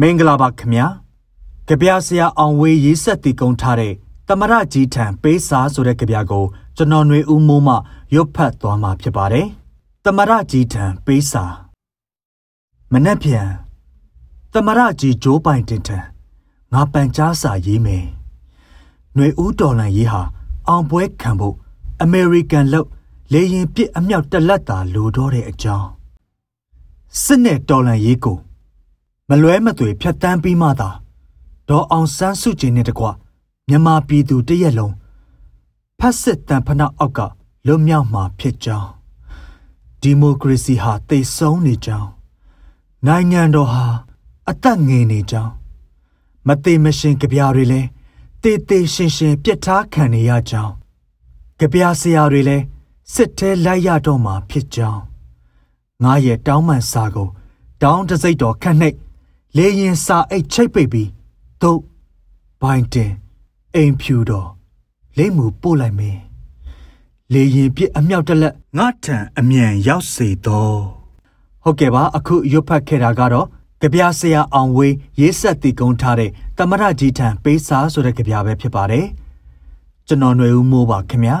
မင်္ဂလာပါခင်ဗျာကြပြဆရာအောင်ဝေးရေးဆက်တည်ကုန်းထားတဲ့တမရကြီးထံပေးစာဆိုတဲ့ကြပြကိုကျွန်တော်ຫນွေဦးမိုးမှရွတ်ဖတ်သွားမှာဖြစ်ပါတယ်တမရကြီးထံပေးစာမနှက်ပြန်တမရကြီးဂျိုးပိုင်တင်ထံငါပန်ကြားစာရေးမယ်ຫນွေဦးတော်လန်ရေးဟာအောင်ပွဲခံဖို့အမေရိကန်လောက်လေရင်ပစ်အမြောက်တလက်တာလိုတော့တဲ့အကြောင်းစစ်နဲ့တော်လန်ရေးကို မလွဲမသွေဖြတ်တန်းပြီးမှသာဒေါ်အောင်ဆန်းစုကြည်နဲ့တကွမြန်မာပြည်သူတရက်လုံးဖက်စစ်တန်ဖနာအောက်ကလွတ်မြောက်မှာဖြစ်ကြောင်းဒီမိုကရေစီဟာတိတ်ဆုံးနေကြောင်းနိုင်ငံတော်ဟာအသက်ငယ်နေကြောင်းမသေးမရှင်ကြပြားတွေလည်းတေးသေးရှင်ရှင်ပြစ်ထားခံနေရကြောင်းကြပြားဆရာတွေလည်းစစ်ထဲလိုက်ရတော့မှာဖြစ်ကြောင်းငါရဲ့တောင်းပန်စာကိုတောင်းတစိတ်တော်ခန့်နှိပ် လေရင်စာအိတ်ချိတ်ပိတ်ပြီးသို့ဘိုင်တင်အိမ်ဖြူတော်လိမ့်မှုပို့လိုက်မင်းလေရင်ပြစ်အမြောက်တလက်ငါထံအမြန်ရောက်စေတော့ဟုတ်ကဲ့ပါအခုရွတ်ဖတ်ခဲ့တာကတော့ကြပြဆရာအောင်ဝေးရေးဆက်တည်ကုန်းထားတဲ့တမရကြီးထံပေးစာဆိုတဲ့ကြပြပဲဖြစ်ပါတယ်ကျွန်တော်ຫນွေဦးမိုးပါခင်ဗျာ